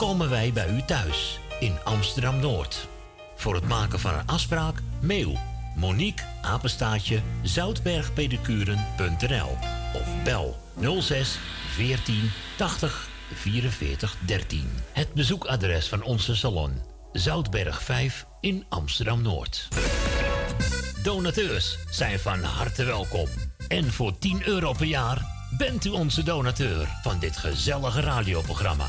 komen wij bij u thuis in Amsterdam Noord. Voor het maken van een afspraak, mail Monique Apenstaatje zoutbergpedicuren.nl of bel 06 14 80 44 13. Het bezoekadres van onze salon Zoutberg 5 in Amsterdam Noord. Donateurs zijn van harte welkom. En voor 10 euro per jaar bent u onze donateur van dit gezellige radioprogramma.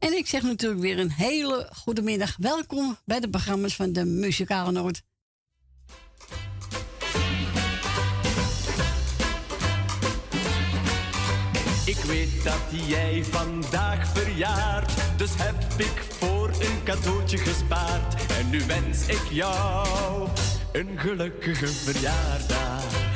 En ik zeg natuurlijk weer een hele goede middag. Welkom bij de programma's van de Muzikale Noord. Ik weet dat jij vandaag verjaart, dus heb ik voor een cadeautje gespaard. En nu wens ik jou een gelukkige verjaardag.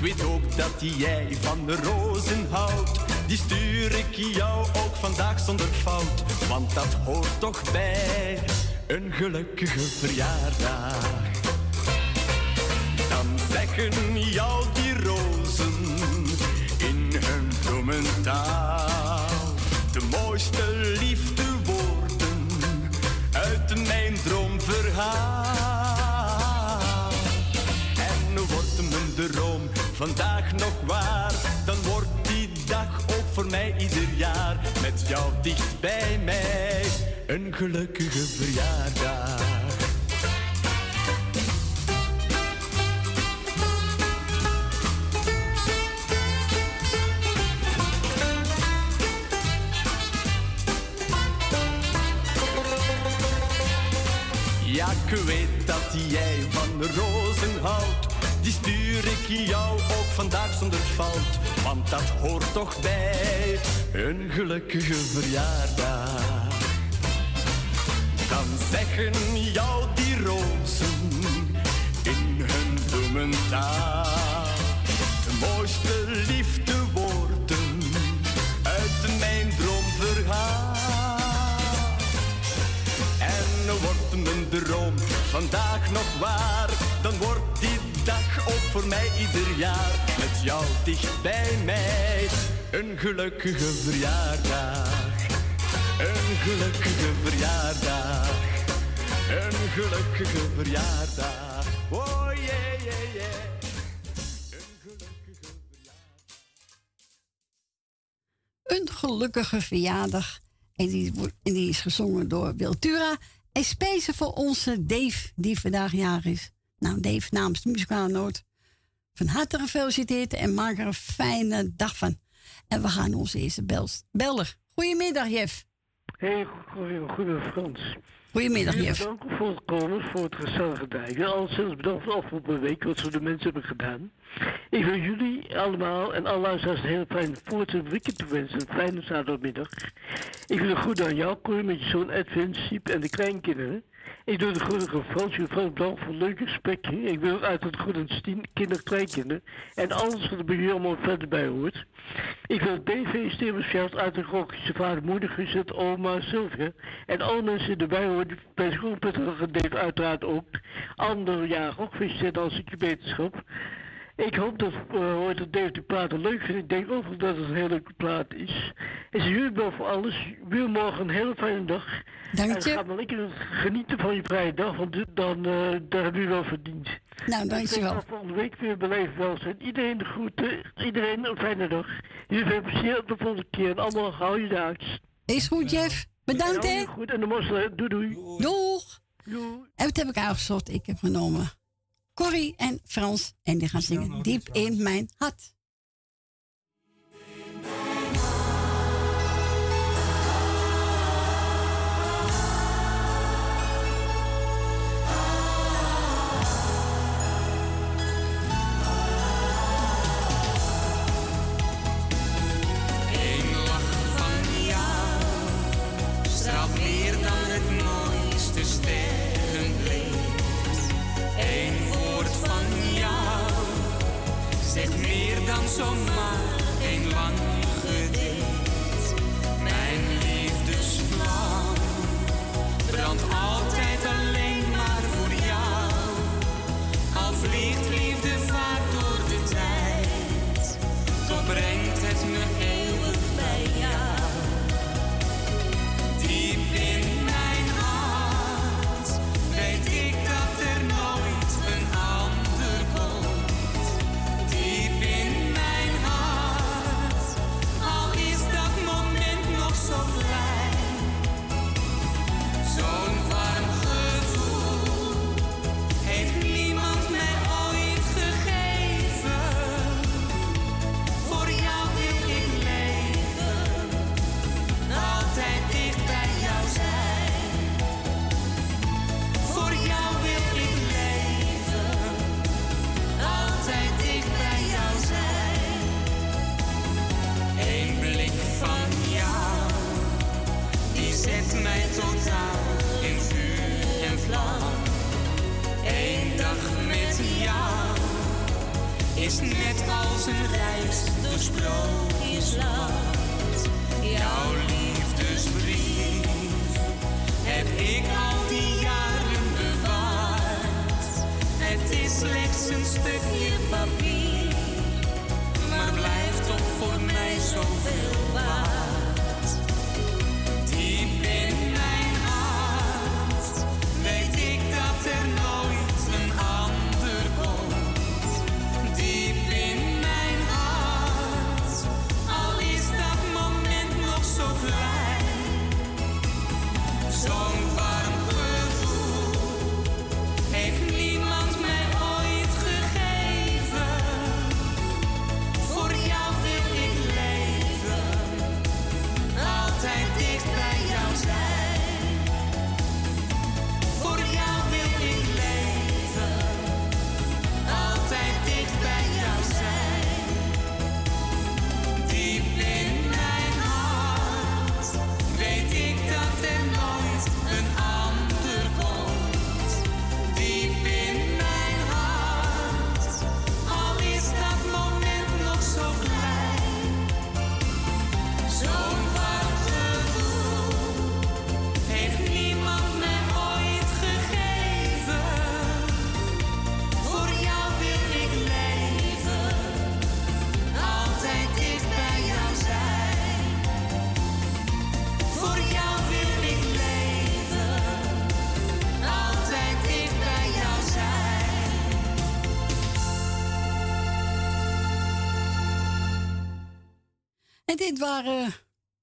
Ik weet ook dat jij van de rozen houdt, die stuur ik jou ook vandaag zonder fout. Want dat hoort toch bij een gelukkige verjaardag. Dan zeggen jou vandaag nog waar, dan wordt die dag ook voor mij ieder jaar met jou dicht bij mij een gelukkige verjaardag. Ja, ik weet dat jij van rozen houdt. Stuur ik jou ook vandaag zonder fout. Want dat hoort toch bij een gelukkige verjaardag. Dan zeggen jou die rozen in hun bloementaal. De mooiste liefdewoorden uit mijn droomverhaal. En wordt mijn droom vandaag nog waar, dan wordt die voor mij ieder jaar met jou dicht bij mij. Een gelukkige verjaardag, een gelukkige verjaardag, een gelukkige verjaardag. Oh yeah, yeah, yeah. Een gelukkige verjaardag. Een gelukkige verjaardag. En die, die is gezongen door Wiltura. En speciaal voor onze Dave, die vandaag jarig is. Nou, Dave, namens de muzikale noot. Van harte gefeliciteerd en maak er een fijne dag van. En we gaan onze eerste bels, beller. Goedemiddag, Jeff. Hey, goede Frans. Goedemiddag, Jeff. bedanken voor het komen, voor het gezellige dijken. Al zelfs bedankt voor de afgelopen week wat ze de mensen hebben gedaan. Ik wil jullie allemaal en alle luisteraars een hele fijne voort weekend toewensen. Een fijne zaterdagmiddag. Ik wil een goed aan jou, Cor, met je zoon Edwin, Siep en de kleinkinderen. Ik doe de groeten aan Frans, je Frans bedankt voor een leuk gesprekje. Ik wil ook uit het goed aan Stien, kinderen, kleinkinderen. En alles wat er bij jullie allemaal verder bij hoort. Ik wil DV Stevensveld uit de zijn vader, moeder, gezet, oma, Sylvia. En alle mensen erbij horen, bij school Dave uiteraard ook. Andere jaren ook gefeliciteerd als ik je beterschap. Ik hoop dat uh, dat Dave die plaat leuk vindt. Ik denk ook dat het een hele leuke plaat is. En ze jullie wel voor alles. Wil morgen een hele fijne dag. Dank En je. ga maar lekker genieten van je vrije dag, want dan, eh daar hebben jullie wel verdiend. Nou, dankjewel. Ik volgende week weer beleven welzijn. Iedereen de groeten. Iedereen een fijne dag. Jullie veel plezier op de volgende keer. En allemaal hou je daags. Is goed, Jeff. Bedankt, hè. je Goed, en de mosselen. Doei doei. Doeg. Doei. En wat heb ik uitgezocht? Ik heb genomen Corrie en Frans. En die gaan zingen Diep in mijn hart. Dan zomaar sprookjesland. Jouw liefdesbrief heb ik al die jaren bewaard. Het is slechts een stukje papier, maar blijft toch voor mij zoveel dit waren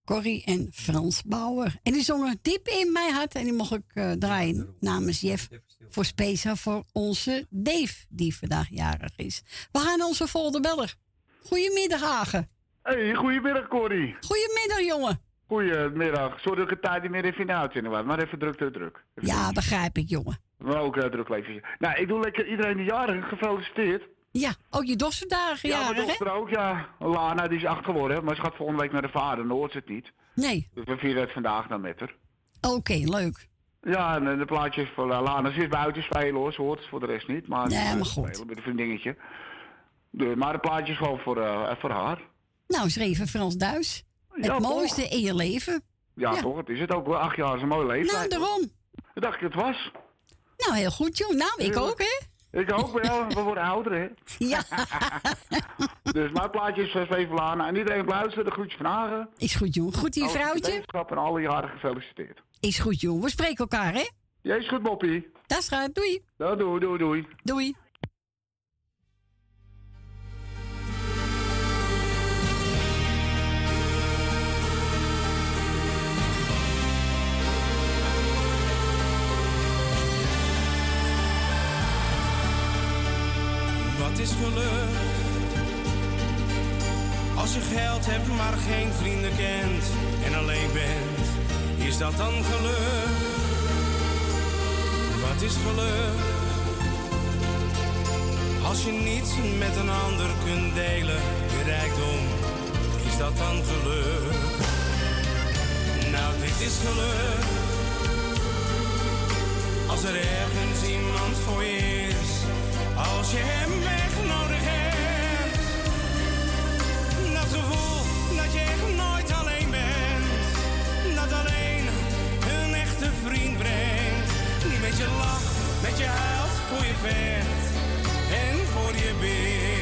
Corrie en Frans Bauer. En die zongen diep in mijn hart. En die mocht ik eh, draaien namens Jeff voor Spesa voor onze Dave, die vandaag jarig is. We gaan naar onze volgende beller. Goedemiddag, Hagen. Hey, goedemiddag Corrie. Goedemiddag, jongen. Goedemiddag. Sorry dat ik het tijd niet meer even in de uitzending was, maar even druk, druk, druk. Ja, begrijp ik, jongen. Maar ook uh, druk leven. Nou, ik doe lekker iedereen die jarig gefeliciteerd. Ja, ook je dochter dagen Ja, mijn dochter ook, ja. Lana, die is acht geworden, maar ze gaat volgende week naar de vader, dan hoort ze het niet. Nee. Dus we vieren het vandaag dan met haar. Oké, leuk. Ja, en eh, de plaatjes voor uh, Lana. Ze is buiten spelen hoor, ze hoort het voor de rest niet. Maar, Nee, eh, maar goed. spelen met een vriendinnetje. De, maar de plaatjes gewoon voor, eh, voor haar. Nou, schreef Frans Duis. Het toch? mooiste in je leven. Ja, Ja. toch, het is het ook wel. Acht jaar is een mooie leeftijd. Nou, daarom. Dat dacht ik het was. Nou, heel goed, joh. Nou, ik Ja. ook, hè? Ik ook, maar ja, we worden ouder, hè. Ja. Dus mijn plaatje is uh, Steven Lana. En iedereen luisteren, de groetjes van Hagen. Is goed, joh. Goed, die Alle vrouwtje. en alle jaren gefeliciteerd. Is goed, joh. We spreken elkaar, hè? Jezus goed, Moppie. Dat is goed. Doei. Ja, doei, doei, doei. Doei. Wat is geluk? Als je geld hebt, maar geen vrienden kent en alleen bent, is dat dan geluk? Wat is geluk? Als je niets met een ander kunt delen, rijkdom, is dat dan geluk? Nou, dit is geluk. Als er ergens iemand voor je als je hem echt nodig hebt. Dat gevoel dat je echt nooit alleen bent. Dat alleen een echte vriend brengt. Die met je lacht, met je huilt, voor je vecht en voor je bidt.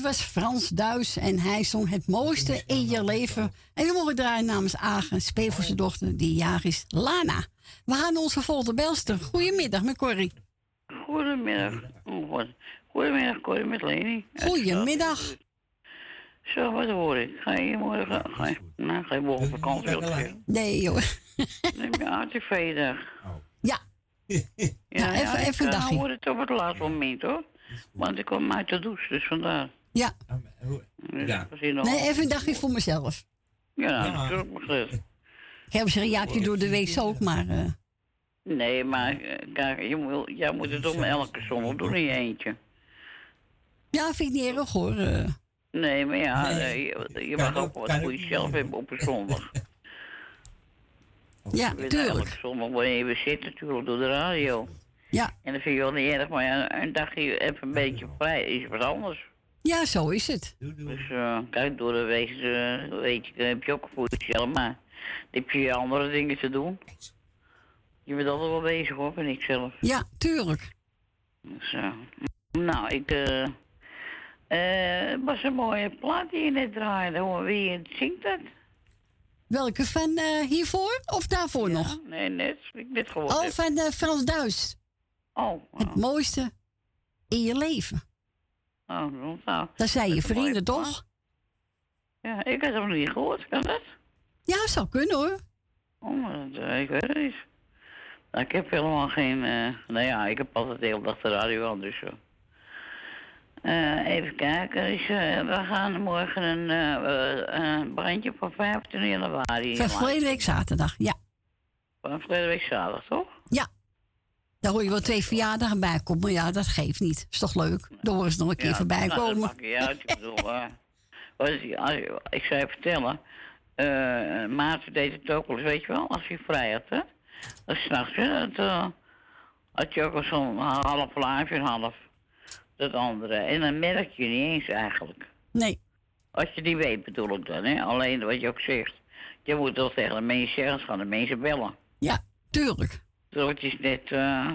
Dit was Frans Duis en hij zong het mooiste in je leven. En die mogen draaien namens Agen, speel voor zijn dochter, die jaar is Lana. We gaan onze volgende belster. Goedemiddag, met Corrie. Goedemiddag. Oh. Goedemiddag, Corrie met Leni. Goedemiddag. Zo, wat hoor ik? Ga je morgen... Ga je, nou, ga je morgen op vakantie? Nee, joh. Neem je ATV-dag. Ja, Ja, even- ja, even een ik, dagje. hoor het op het laatste moment hoor. Want ik kwam uit de douche, dus vandaar. Ja. Nee, even een dagje voor mezelf. Ja, natuurlijk mag dat. Ik heb ze een jaartje door de week ook, maar... eh, Nee, maar eh, kijk, je moet, jij moet het om elke zondag doen in je eentje. ja, vind ik niet erg hoor. eh. Nee, maar ja, Nee. je, je mag ook- wat voor jezelf hebben op een zondag. ja, Je tuurlijk. elke zondag wanneer je weer zit natuurlijk door de radio. Ja. En dat vind je wel niet erg, maar ja, een dagje even een beetje vrij is wat anders. Ja, zo is het. Dus eh, kijk, door de week eh, weet je, heb je ook voor jezelf, maar dan heb je andere dingen te doen. Je bent altijd wel bezig hoor, vind ik zelf. Ja, tuurlijk. Dus, eh, nou, ik. eh eh, het was een mooie plaat die je net draaide. hoor. Wie zingt dat? Welke van hiervoor of daarvoor nog? Nee, net. Ik net gehoord. Oh, heb. van eh, Frans Duis. Oh, Het mooiste in je leven. Oh, nou. Dat zei je vrienden toch? Ja, ik had hem niet gehoord. Kan dat? Ja, zou kunnen hoor. Oh, dat, eh, ik weet het niet. Nou, ik heb helemaal geen... eh nou ja, ik heb altijd de hele dag de radio aan, dus zo. Eh, even kijken. Dus, we gaan morgen een, bandje van 15 januari. Van verleden week zaterdag, ja. Van verleden week zaterdag, toch? Ja. Daar hoor je wel twee verjaardagen bij komen. Maar ja, dat geeft niet. Is toch leuk? Dan horen ze nog een keer voorbij nou, dat komen. maakt niet uit. Ik bedoel, eh, wat is- als je- ik zou je vertellen. eh Maarten deed het ook wel eens, weet je wel, als hij vrij had, hè? Dan s'nachts, hè? Dat, eh, had je ook al zo'n half laagje, een half dat andere. En dan merk je niet eens eigenlijk. Nee. Als je die weet bedoel ik dan, hè? Alleen wat je ook zegt. Je moet wel tegen de mensen zeggen, gaan de mensen bellen. Ja, tuurlijk. Dus het is net, eh,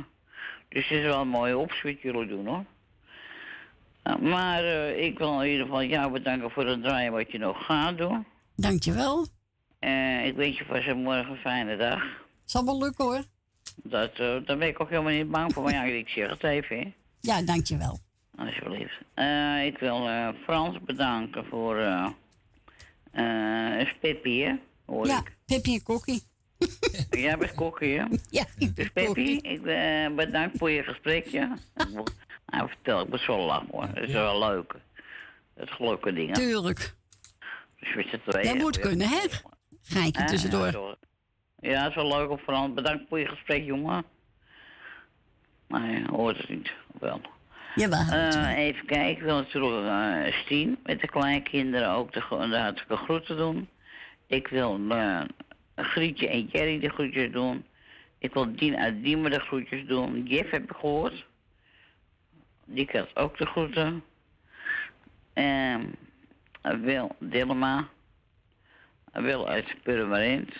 dus het is wel een mooie optie wat jullie doen hoor. Nou, maar eh, ik wil in ieder geval jou bedanken voor het draaien wat je nog gaat doen. Dankjewel. Eh ik wens je voor zo'n morgen een fijne dag. Zal wel lukken hoor. Dat, eh, daar ben ik ook helemaal niet bang voor, maar ja, ik zeg het even. Hè. Ja, dankjewel. Alsjeblieft. Ik wil Frans bedanken voor eh eh Pippi, hè? Hoor Ja, ik. Pippi en Kokkie. Jij bent kokkie, hè? Ja, ik Dus ben Pippi, Kokkie. ik eh, bedankt voor je gesprekje. nou, vertel, ik ben zo lang hoor. Dat is wel leuk. Dat is leuke dingen. Tuurlijk. Dus tweeën. Dat moet kunnen, hè? Geintje Hè? tussendoor. Ja, Ja, het is wel leuk op Frans. Bedankt voor je gesprek, jongen. Nee, hoort het niet. Wel. Jawel. Eh, even kijken, ik wil natuurlijk Stien met de kleinkinderen ook de, de hartelijke groeten doen. Ik wil Grietje en Jerry de groetjes doen. Ik wil Dien uit Diemen de groetjes doen. Jeff heb ik gehoord. Die krijgt ook de groeten. En Wil Dillema. Wil uit Purmerend.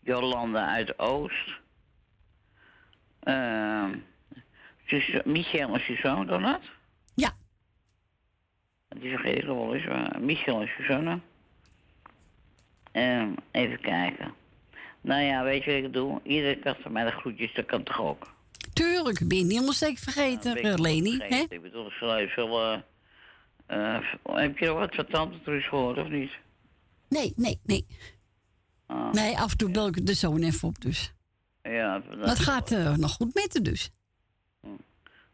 Jolanda uit Oost. Ehm Sus- Michel en Suzanne, dan dat? Ja. Die vergeet ik nog wel eens. Michel en Suzanne. Ehm, even kijken. Nou ja, weet je wat ik doe? Iedereen krijgt van mij de groetjes, dat kan toch ook? Tuurlijk, ben je niet helemaal zeker vergeten, Ben ik eh, Leni. vergeten. hè? Ik bedoel, ik zal even... eh, eh, heb je wat van Tante Truus gehoord, of niet? Nee, nee, nee. Ah, Nee, af en toe bel ik de zoon even op dus. ja, het gaat eh, nog goed met haar dus.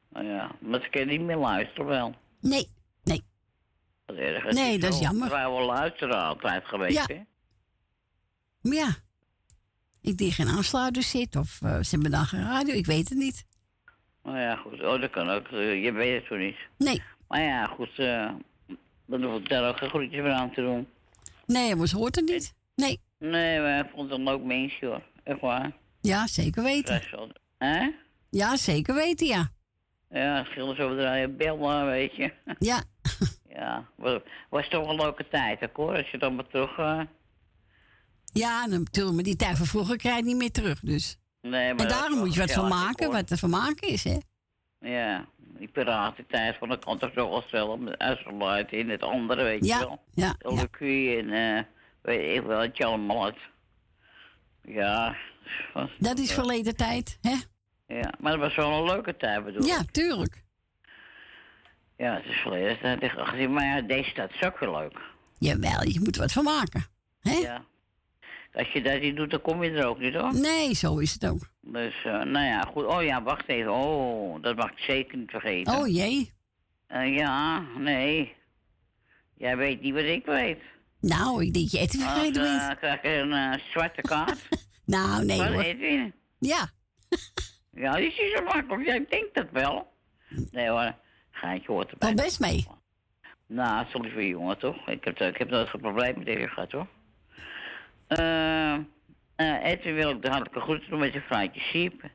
Nou ja, maar ze kan niet meer luisteren wel. Nee, nee. Dat is erg. Nee, dat is jammer. Wij wel luisteren altijd geweest, Ja. hè? Maar ja, ik die geen aansluiter zit of eh, ze hebben dan geen radio, ik weet het niet. Nou ja, goed. Oh, dat kan ook. Eh, Je weet het zo niet. Nee. Maar ja, goed. eh dan hoef ik daar ook geen groetjes meer aan te doen. Nee, maar ze hoort het niet. Nee. Nee, maar ik vond het een leuk mensje, hoor. Echt waar. Ja, zeker weten. Hè? Ja, zeker weten, ja. Ja, schilders over de bellen, weet je. Ja. Ja, was, was toch een leuke tijd, hoor. Als je dan maar terug... eh, Ja, natuurlijk, maar die tijd van vroeger krijg je niet meer terug, dus. nee, maar En dat daarom moet je wat van maken, wat er van maken is, hè. Ja, die piratentijd van de kant toch wel zelf met uitgebreid in het andere, weet Ja, je wel. ja, Lecuy en eh weet ik wel, je allemaal. Ja. was- Dat is ja. verleden tijd, hè. Ja, maar het was wel een leuke tijd, bedoel Ja, ik. tuurlijk. Ja, het is verleden tijd maar ja, deze stad is ook weer leuk. Jawel, je moet er wat van maken. Hè? Ja. Als je dat niet doet, dan kom je er ook niet hoor. Nee, zo is het ook. Dus, eh, nou ja, goed. Oh ja, wacht even. Oh, dat mag ik zeker niet vergeten. Oh jee. Eh, ja, nee. Jij weet niet wat ik weet. Nou, ik denk je Edwin Als, vergeten bent. eh, krijg je een eh, zwarte kaart. Nou, nee hoor. Edwin. Ja. Ja, die is niet zo makkelijk. Jij denkt dat wel. Nee hoor, gaatje hoort erbij. Valt best mee. Nou, sorry voor je jongen, toch? Ik heb, ik heb nooit geen probleem met deze gehad, hoor. Eh, eh, Edwin wil ik de hartelijke groeten doen met zijn vrouwtje Siep.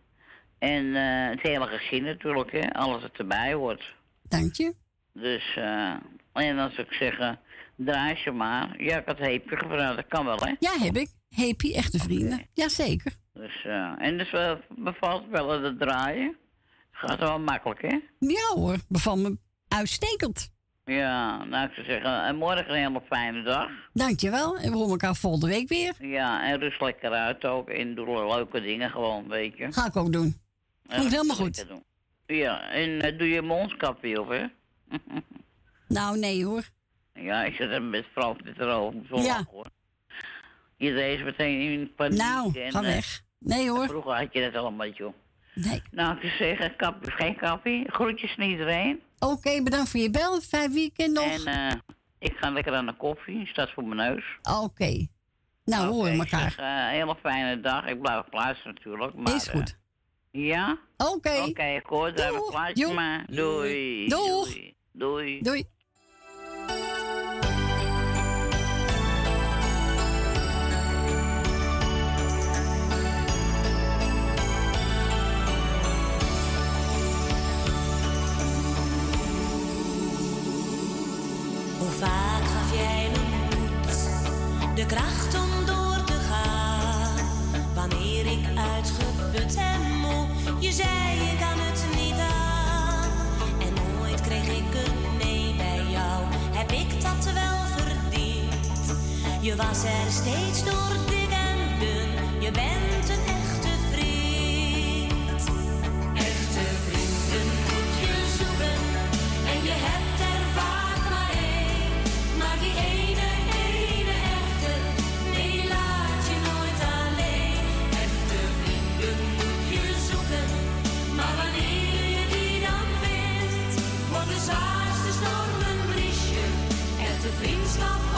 En eh, het hele gezin natuurlijk, hè. Alles wat erbij hoort. Dank je. Dus, eh, en zou ik zeggen, draai ze maar. Ja, ik had heepje gevraagd, dat kan wel, hè? Ja, heb ik. Happy, echte vrienden. Jazeker. Dus, eh, en dus uh, bevalt wel het draaien. Gaat wel makkelijk, hè? Ja hoor, bevalt me uitstekend. Ja, nou, ik zou zeggen, en morgen een hele fijne dag. Dankjewel. En we horen elkaar volgende week weer. Ja, en rust lekker uit ook. En doe leuke dingen gewoon, weet je. Ga ik ook doen. Komt helemaal goed. doen. Ja, en eh, doe je mondkap weer op, hè? Nou, nee hoor. ja, ik zit er met vrouw dit erover. Zo Ja. hoor. Iedereen is meteen in paniek. Nou, en, ga eh, weg. Nee hoor. Vroeger had je dat allemaal, joh. Nee. Nou, ik zeggen, kap geen kappie. Groetjes aan iedereen. Oké, bedankt voor je bel. Fijn weekend nog. En eh, ik ga lekker aan de koffie. Staat voor mijn neus. Oké. Nou, Oké, horen we elkaar. zeg, een hele fijne dag. Ik blijf luisteren natuurlijk. Maar, Is goed. eh, ja? Oké. Oké, ik hoor maar. Doei. Doeg. Doei. Doei. Doei. De kracht om door te gaan? Wanneer ik uitgeput en moe, je zei je kan het niet aan. En nooit kreeg ik een nee bij jou, heb ik dat wel verdiend? Je was er steeds door dik en dun, je bent een echte vriend. Echte vrienden moet je zoeken en je hebt vriendschap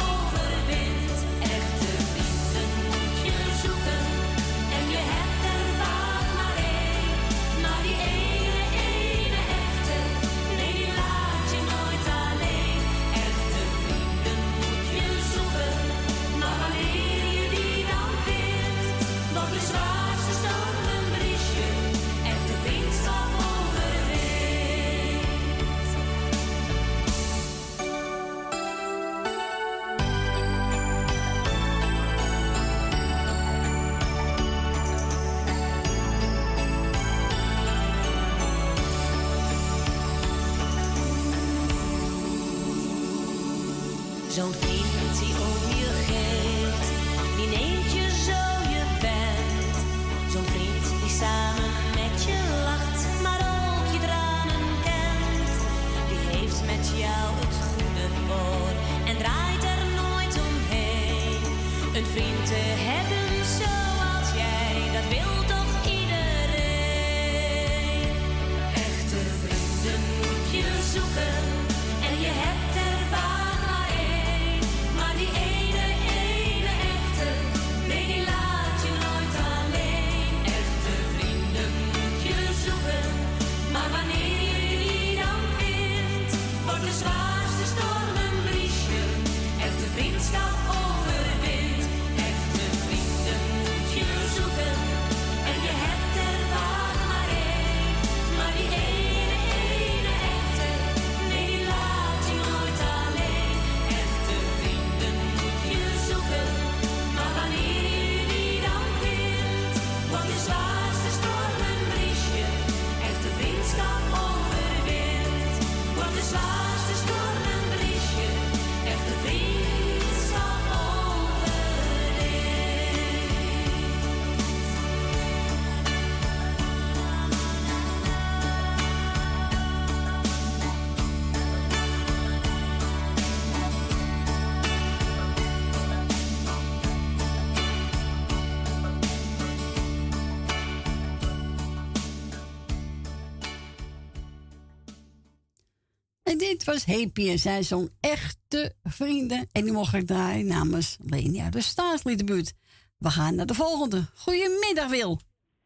dit was Happy en zij zong echte vrienden. En die mocht ik draaien namens Lenia de Staatsliedenbuurt. We gaan naar de volgende. Goedemiddag, Wil.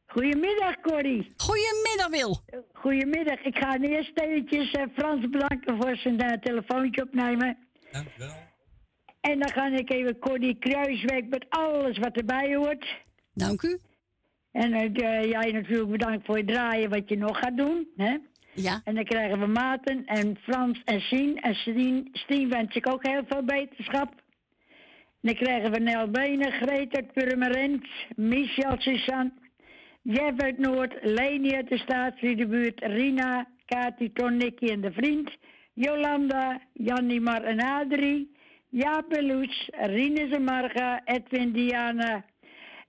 Goedemiddag, Corrie. Goedemiddag, Wil. Goedemiddag. Ik ga eerst eventjes eh, Frans bedanken voor zijn eh, telefoontje opnemen. Dank u wel. En dan ga ik even Corrie Kruiswijk met alles wat erbij hoort. Dank u. En eh, jij natuurlijk bedankt voor het draaien wat je nog gaat doen. Hè? Ja. En dan krijgen we Maarten en Frans en Sien. En Sien, Sien wens ik ook heel veel beterschap. Dan krijgen we Nel Benen, Greta Purmerend, Michel Suzanne, Jeff uit Noord, Leni uit de Staatsriedenbuurt, Rina, Kati, Ton, Nicky en de vriend, Jolanda, Jannie Mar en Adrie, Jaap Loes, Rinus en Marga, Edwin, Diana,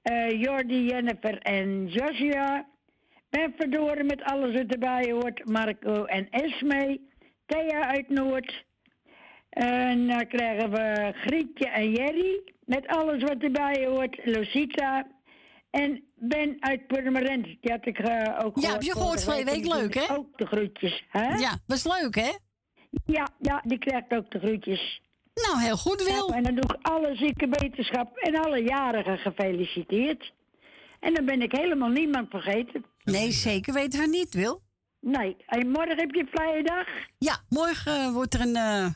eh, Jordi, Jennifer en Josia. Ben Verdoren met alles wat erbij hoort. Marco en Esme. Thea uit Noord. En dan krijgen we Grietje en Jerry. Met alles wat erbij hoort. Lucita. En Ben uit Purmerend. Die had ik eh, ook Ja, heb je gehoord vorige week? En Leuk, hè? Ook de groetjes. Hè? Ja, was leuk, hè? Ja, ja, die krijgt ook de groetjes. Nou, heel goed, Wil. En dan doe ik alle zieke wetenschap en alle jarigen gefeliciteerd. En dan ben ik helemaal niemand vergeten. Nee, zeker weten we niet, Wil. Nee. En morgen heb je een vrije dag? Ja, morgen eh, wordt er een eh,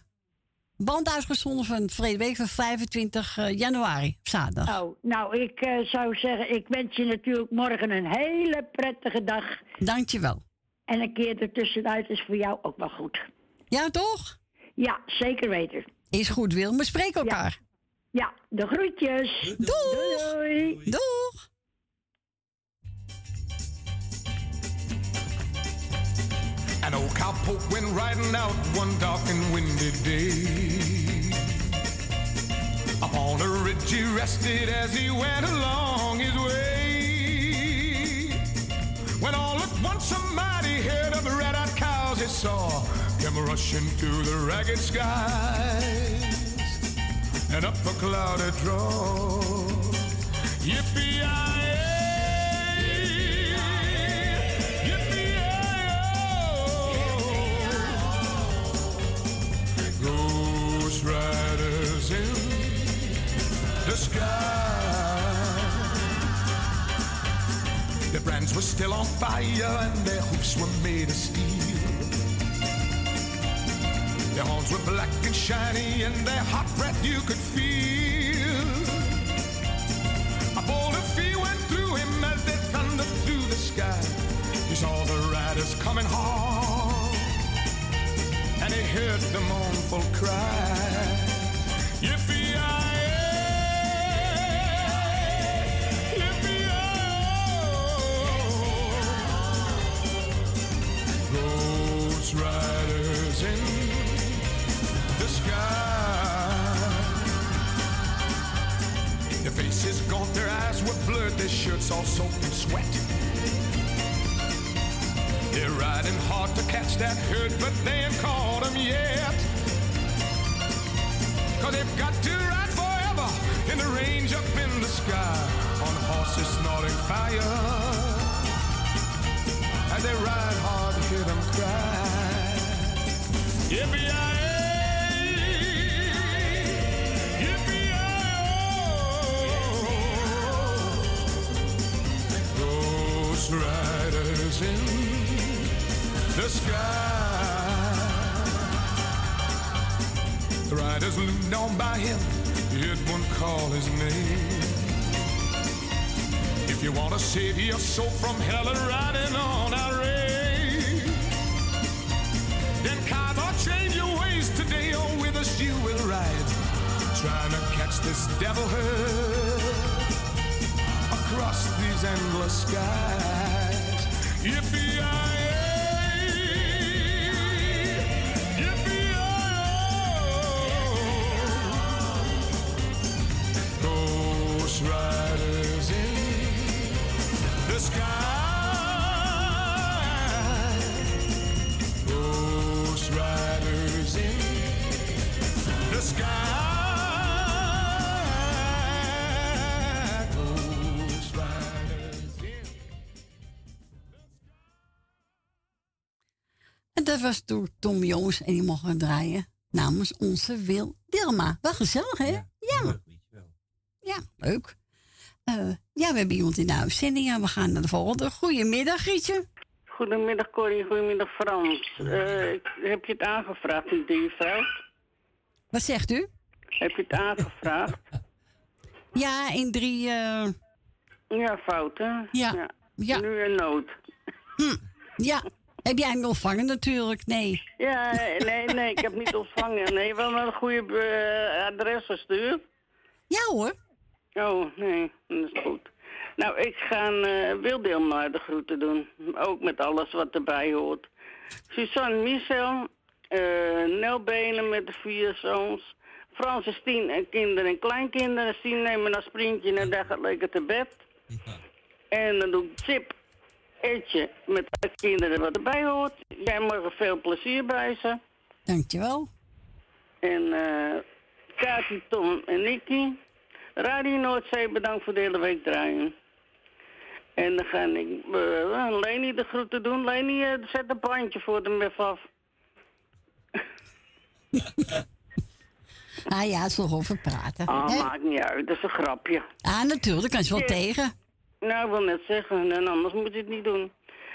band uitgezonden van Vrede Week van 25 eh, januari, op zaterdag. Oh, nou, ik eh, zou zeggen, ik wens je natuurlijk morgen een hele prettige dag. Dankjewel. En een keer ertussenuit is voor jou ook wel goed. Ja, toch? Ja, zeker weten. Is goed, Wil. We spreken elkaar. Ja, de groetjes. Doeg. Doei. Doeg. Old cowpoke went riding out one dark and windy day. Upon a ridge he rested as he went along his way. When all at once a mighty herd of red-eyed cows he saw came rushing through the ragged skies and up a cloud clouded draw. Yippee-yi-yi, Ghost riders in the sky. Their brands were still on fire and their hoofs were made of steel. Their horns were black and shiny and their hot breath you could feel. A bolt of fear went through him as they thundered through the sky. He saw the riders coming hard and he heard the mournful cry. Yippee-yi-yi. Ghost riders in the sky. Their faces gaunt, their eyes were blurred, their shirts all soaked in sweat. They're riding hard to catch that herd, they ain't caught 'em yet. Cause they've got to ride forever in the range up in the sky on horses snorting fire. As they ride hard, hear them cry. Ghost riders in the sky. The riders loomed on by him, heard one call his name. If you want to save your soul from hell and riding on our rail, then carve or change your ways today, or with us you will ride. Trying to catch this devil herd across these endless skies. Yippee-yi-yi, dat was door Tom Jongens en die mogen draaien namens onze Wil Dilma. Wel gezellig, hè? Ja. Ja, leuk. Eh, ja, we hebben iemand in de uitzending en we gaan naar de volgende. Goedemiddag, Grietje. Goedemiddag Corrie, goedemiddag Frans. Eh, heb je het aangevraagd in die vrouw? Wat zegt u? Heb je het aangevraagd? Ja, in drie... eh, Ja, fouten. Ja. ja. Nu een nood. Hm. Ja. Heb jij hem ontvangen natuurlijk? Nee. Ja, nee, nee, ik heb niet ontvangen. Nee, wel naar een goede eh, adres gestuurd. Ja hoor. Oh, nee, dat is goed. Nou, ik ga uh, Wildelma de groeten doen. Ook met alles wat erbij hoort. Suzanne Michel, eh Nel Benen met de vier zoons. Francis Tien en kinderen en kleinkinderen. Tien nemen een sprintje gaat lekker te bed. En dan doe ik Chip, Etje met de kinderen wat erbij hoort. Jij morgen veel plezier bij ze. Dankjewel. En eh Kati, Tom en Nicky. Radio Noordzee, bedankt voor de hele week draaien. En dan ga ik uh, Leni de groeten doen. Leni, eh, zet een bandje voor de mef af. Ah ja, het is nog over praten. Ah, hè? maakt niet uit, dat is een grapje. Ah, natuurlijk, kan je wel Ja. tegen. Nou, ik wil net zeggen, en anders moet je het niet doen.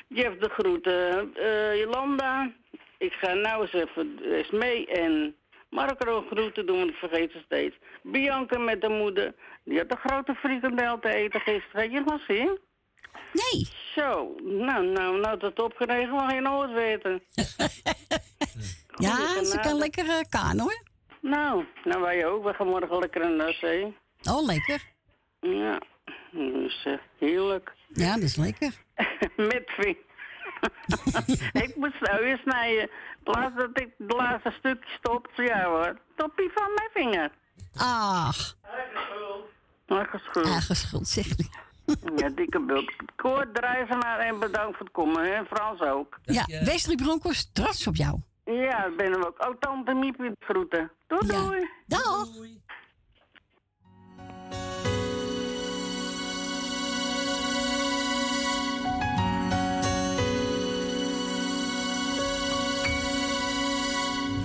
Jeff de groeten. eh Jolanda, ik ga nou eens even eens mee en Marco groeten doen, want ik vergeet ze steeds. Bianca met de moeder, die had een grote frikandel te eten gisteren. Heb je het nog zien? Nee. Zo, nou, nou, nou dat opgeregen, mag je nooit weten. Ja, Goeie ze kan lekker uh, kaan hoor. Nou, nou wij ook. We gaan morgen lekker naar de zee. Oh, lekker. Ja, dus eh, heerlijk. Ja, dat is lekker. Met ving. ik moet nou snijden. Laatst dat ik het laatste stukje stop, ja hoor. Toppie van mijn vinger. Ach, Eigen schuld. eigen schuld, zegt hij. Ja, dikke bult. Koord, drijvenaar en bedankt voor het komen. En Frans ook. Ja, Wesley Bronco is trots op jou. Ja, dat ben we ook. Oh, tante Miep groeten. Doei, doei. Dag.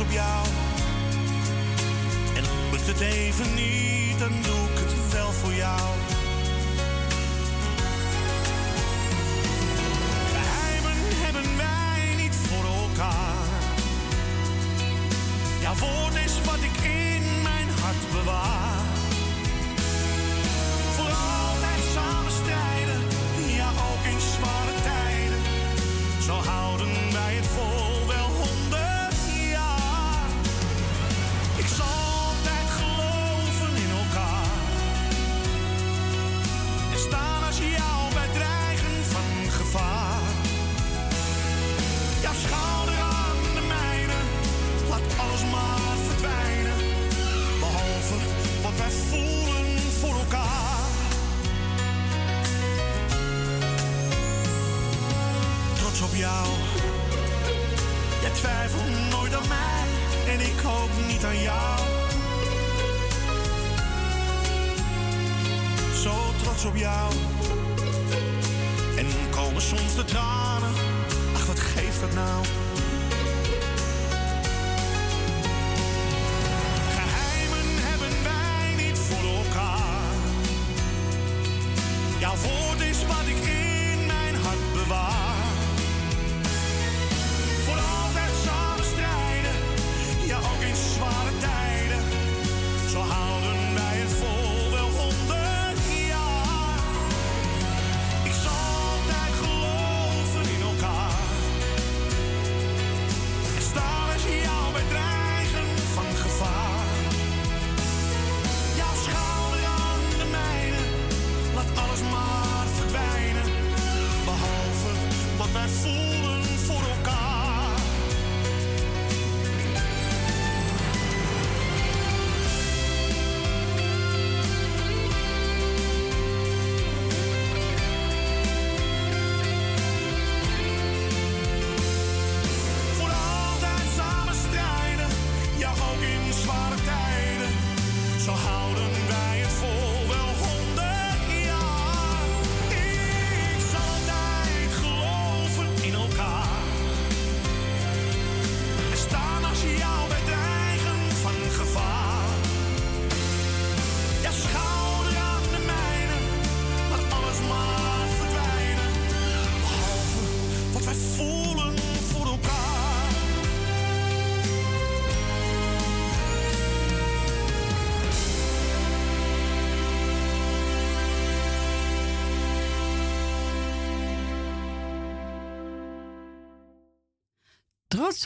Op jou. En lukt het even niet, dan doe ik het wel voor jou.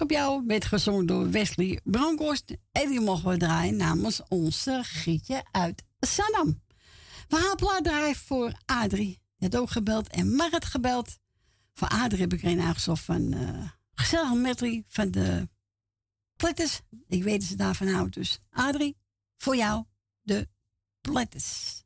Op jou werd gezongen door Wesley Bronkhorst. En die mogen we draaien namens onze Gietje uit Sanam. We gaan plaat draaien voor Adrie. Had ook gebeld en Marit gebeld. Voor Adrie heb ik er aangezocht van uh, gezellige medley van de Pletters. Ik weet dat ze daarvan houdt. Dus Adrie, voor jou de Pletters.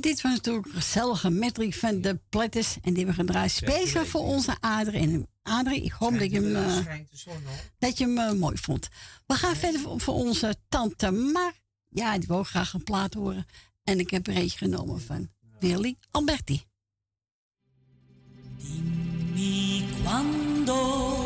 En dit was natuurlijk een gezellige medley van de Platters. En die hebben we gedraaid speciaal voor onze Adrie. En Adrie, ik hoop dat je hem, eh, dat je hem eh, mooi vond. We gaan verder voor, voor onze tante Mar. Ja, die wil graag een plaat horen. En ik heb er eentje genomen van Willy Alberti. Dimmi quando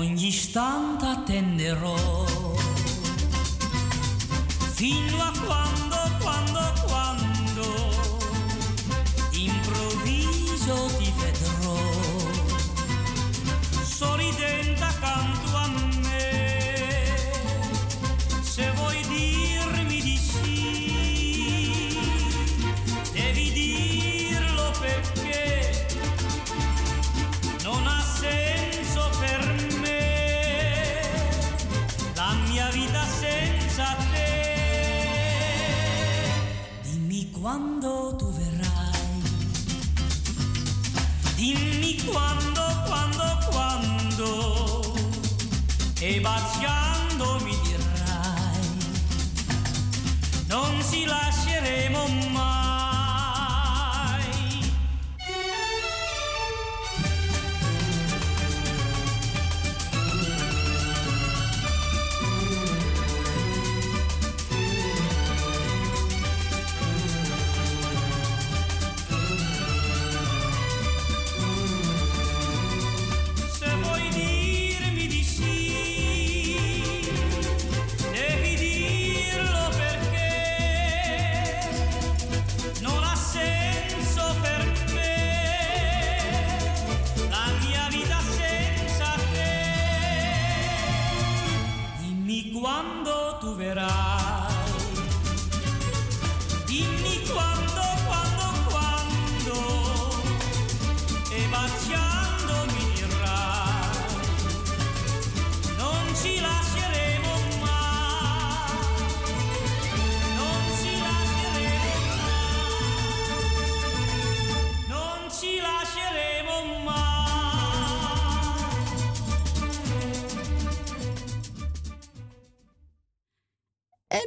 Ogni istante attenderò. Fino a quando, quando tu verrai. Dimmi quando, quando, quando. E baciando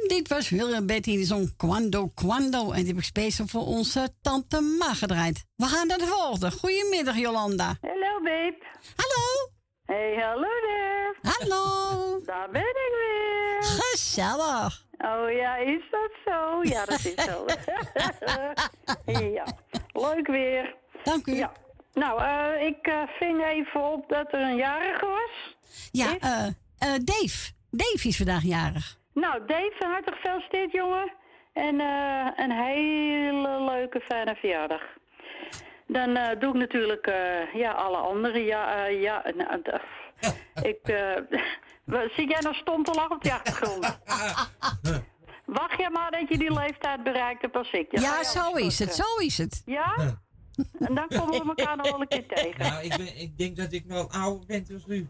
dit was Willem Betty, die zong Quando Quando. En die heb ik speciaal voor onze tante Ma gedraaid. We gaan naar de volgende. Goedemiddag, Jolanda. Hallo, babe. Hallo. Hey, hallo there. Hallo. Daar ben ik weer. Gezellig. Oh ja, is dat zo? Ja, dat is zo. ja, leuk weer. Dank u. Ja. Nou, eh, ik eh, ving even op dat er een jarige was. Ja, eh eh, Dave. Dave is vandaag jarig. Nou, Dave, van harte gefeliciteerd, jongen. En eh, een hele leuke, fijne verjaardag. Dan eh, doe ik natuurlijk eh, ja, alle andere. Ja, eh, ja nou, ik, eh, zit jij nou stom te lachen op de achtergrond? Wacht jij maar dat je die leeftijd bereikt hebt als ik. Ja, zo is het, zo is het. Ja? En dan komen we elkaar nog wel een keer tegen. Nou, ik, ben, ik denk dat ik wel ouder ben dan u.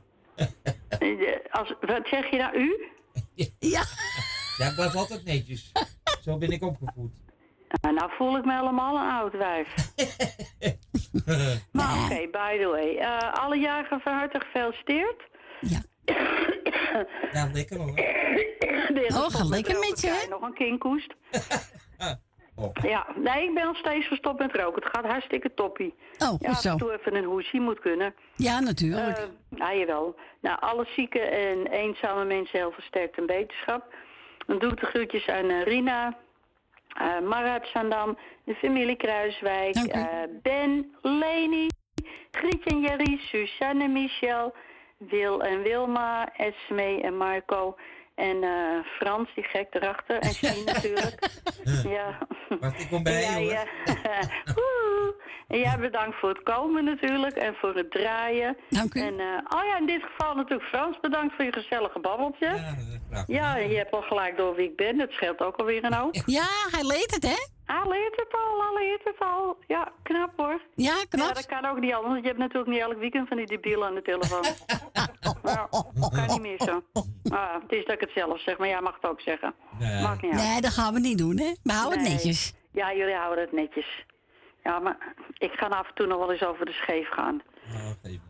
Als, wat zeg je nou, u? Ja. Ja, ik blijf altijd netjes. Zo ben ik opgevoed. Nou, voel ik me helemaal een oud wijf. maar oké, by the way. eh, alle jarigen van harte gefeliciteerd. Ja, lekker hoor. Oh, ga lekker met je? Nog een kinkhoest. Ja, nee, ik ben nog steeds gestopt met roken. Het gaat hartstikke toppie. Oh, goed ja, af zo. en toe even een hoesie moet kunnen. Ja, natuurlijk. Eh, ja, jawel. Nou, alle zieke en eenzame mensen heel versterkt en beterschap. Dan doe ik de groetjes aan eh, Rina, uh, Marat Sandam, de familie Kruiswijk, Ben, Leni, Grietje en Jerry, Suzanne, Michel, Wil en Wilma, Esme en Marco. En eh, Frans, die gek erachter. En Sien natuurlijk. ja. Wacht, ik kom bij je En hoor. jij, woe. En jij bedankt voor het komen natuurlijk en voor het draaien. Dank u. En, eh, oh ja, in dit geval natuurlijk Frans, bedankt voor je gezellige babbeltje. Ja, en je hebt al gelijk door wie ik ben, dat scheelt ook alweer een hoop. Ja, hij leert het, hè? Leert het al, leert het al. Ja, knap hoor. Ja, knap. Ja, dat kan ook niet anders, want je hebt natuurlijk niet elk weekend van die debielen aan de telefoon. Kan niet missen. Ah, het is dat ik het zelf zeg, maar jij mag het ook zeggen. Nee. Maakt niet uit. Nee, dat gaan we niet doen, hè? We houden het netjes. Ja, jullie houden het netjes. Ja, maar ik ga af en toe nog wel eens over de scheef gaan.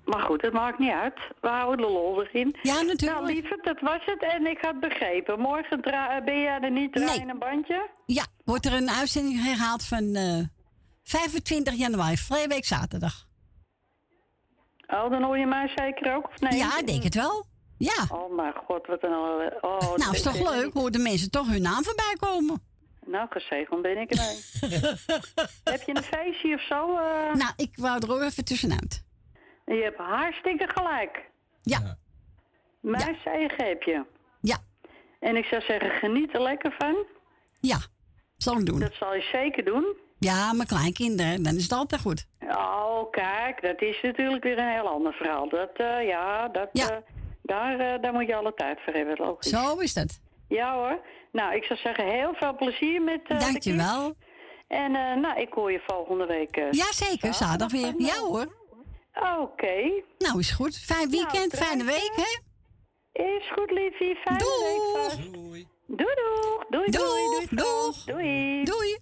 Maar goed, het maakt niet uit. We houden de lol erin. Ja, natuurlijk. Nou, lieverd, dat was het. En ik had begrepen. Morgen eh, ben jij er niet draaien een bandje? Ja, wordt er een uitzending herhaald van eh, 25 januari, vrije week zaterdag. Oh, dan hoor je mij zeker ook? Of nee? Ja, ik denk het wel. Ja. Oh, mijn god, wat een... eh, Oh, nou, is toch leuk? Horen de mensen toch hun naam voorbij komen? Nou, gezegend ben ik er. Heb je een feestje of zo? Nou, ik wou er ook even tussenuit. Je hebt hartstikke gelijk. Ja. Mijn zegen heb je. Ja. En ik zou zeggen, geniet er lekker van. Ja, zal ik doen. Dat zal je zeker doen. Ja, mijn kleinkinderen, dan is het altijd goed. Oh, kijk, dat is natuurlijk weer een heel ander verhaal. Dat, eh, ja, dat, eh, daar, eh, daar moet je alle tijd voor hebben, logisch. Zo is dat. Ja hoor. Nou, ik zou zeggen, heel veel plezier met eh de Dankjewel. En eh, nou, ik hoor je volgende week. eh, Ja, zeker. Zaterdag weer. Ja hoor. Oké. Nou, is goed. Fijn weekend, Nou, fijne week, hè? Is goed, liefie. Fijne week. Doei. Doei, doeg. Doei, doei. Doei, doeg. Doei. Doei. Jij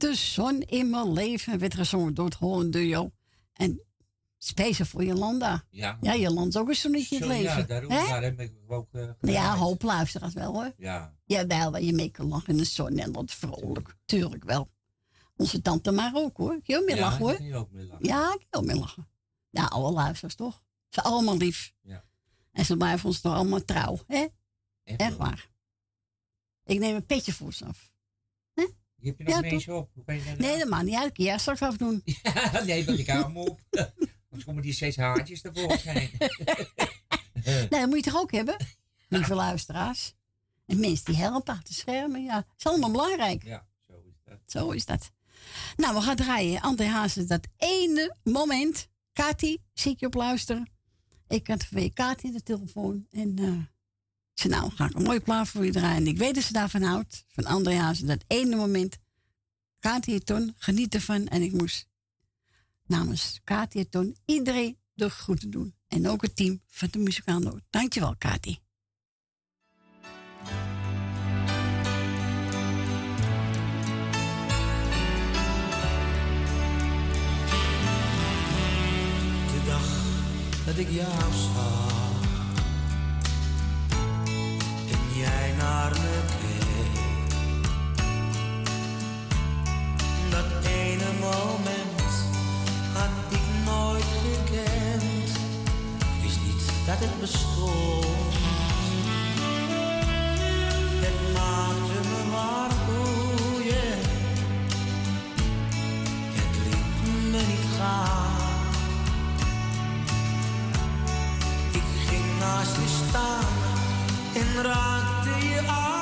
de zon in mijn leven, werd gezongen door het Holland Duo. En speciaal voor Jolanda. Ja. Ja, Jolanda is ook een zonnetje in het leven. Ja, daarom, daar heb ik ook eh, Nou ja, hoop luisteraars wel hoor. Ja. Jawel, waar je mee kan lachen in de zon en dat vrolijk. Tuurlijk wel. Onze tante maar ook hoor. Ik heel mee Ja, lachen hoor. je ook lachen. Ja, ik heel mee lachen. Ja, alle luisteraars toch? Ze zijn allemaal lief. Ja. En ze blijven ons toch allemaal trouw, hè? Echt waar. Ik neem een petje voor ze af. Je hebt je nog Ja, op. Kan je dat Nee, dat mag niet uit. Ja, straks afdoen. nee, want ik hou hem op. komen die zes haartjes tevoorschijn. Nee, dat moet je toch ook hebben? Lieve luisteraars. En mensen die helpen achter de schermen, ja. is allemaal belangrijk. Ja, zo is dat. Zo is dat. Nou, we gaan draaien. André Hazes, dat ene moment. Kati, zie ik je op luisteren. Ik had van Kati de telefoon. En eh nou, ga ik een mooie plaat voor je draaien. En ik weet dat ze daarvan houdt. Van André Hazes, dat ene moment. Kati en Ton, geniet ervan. En ik moest namens Kati en Ton iedereen de groeten doen. En ook het team van de Muzikaal Noord. Dankjewel, Kati. De dag dat ik jou zag jij naar me dat ene moment had ik nooit gekend. Wist niet dat het bestond. Het maakte me maar boeien. Het liet me niet gaan. Ik ging naast je staan en raakte je aan.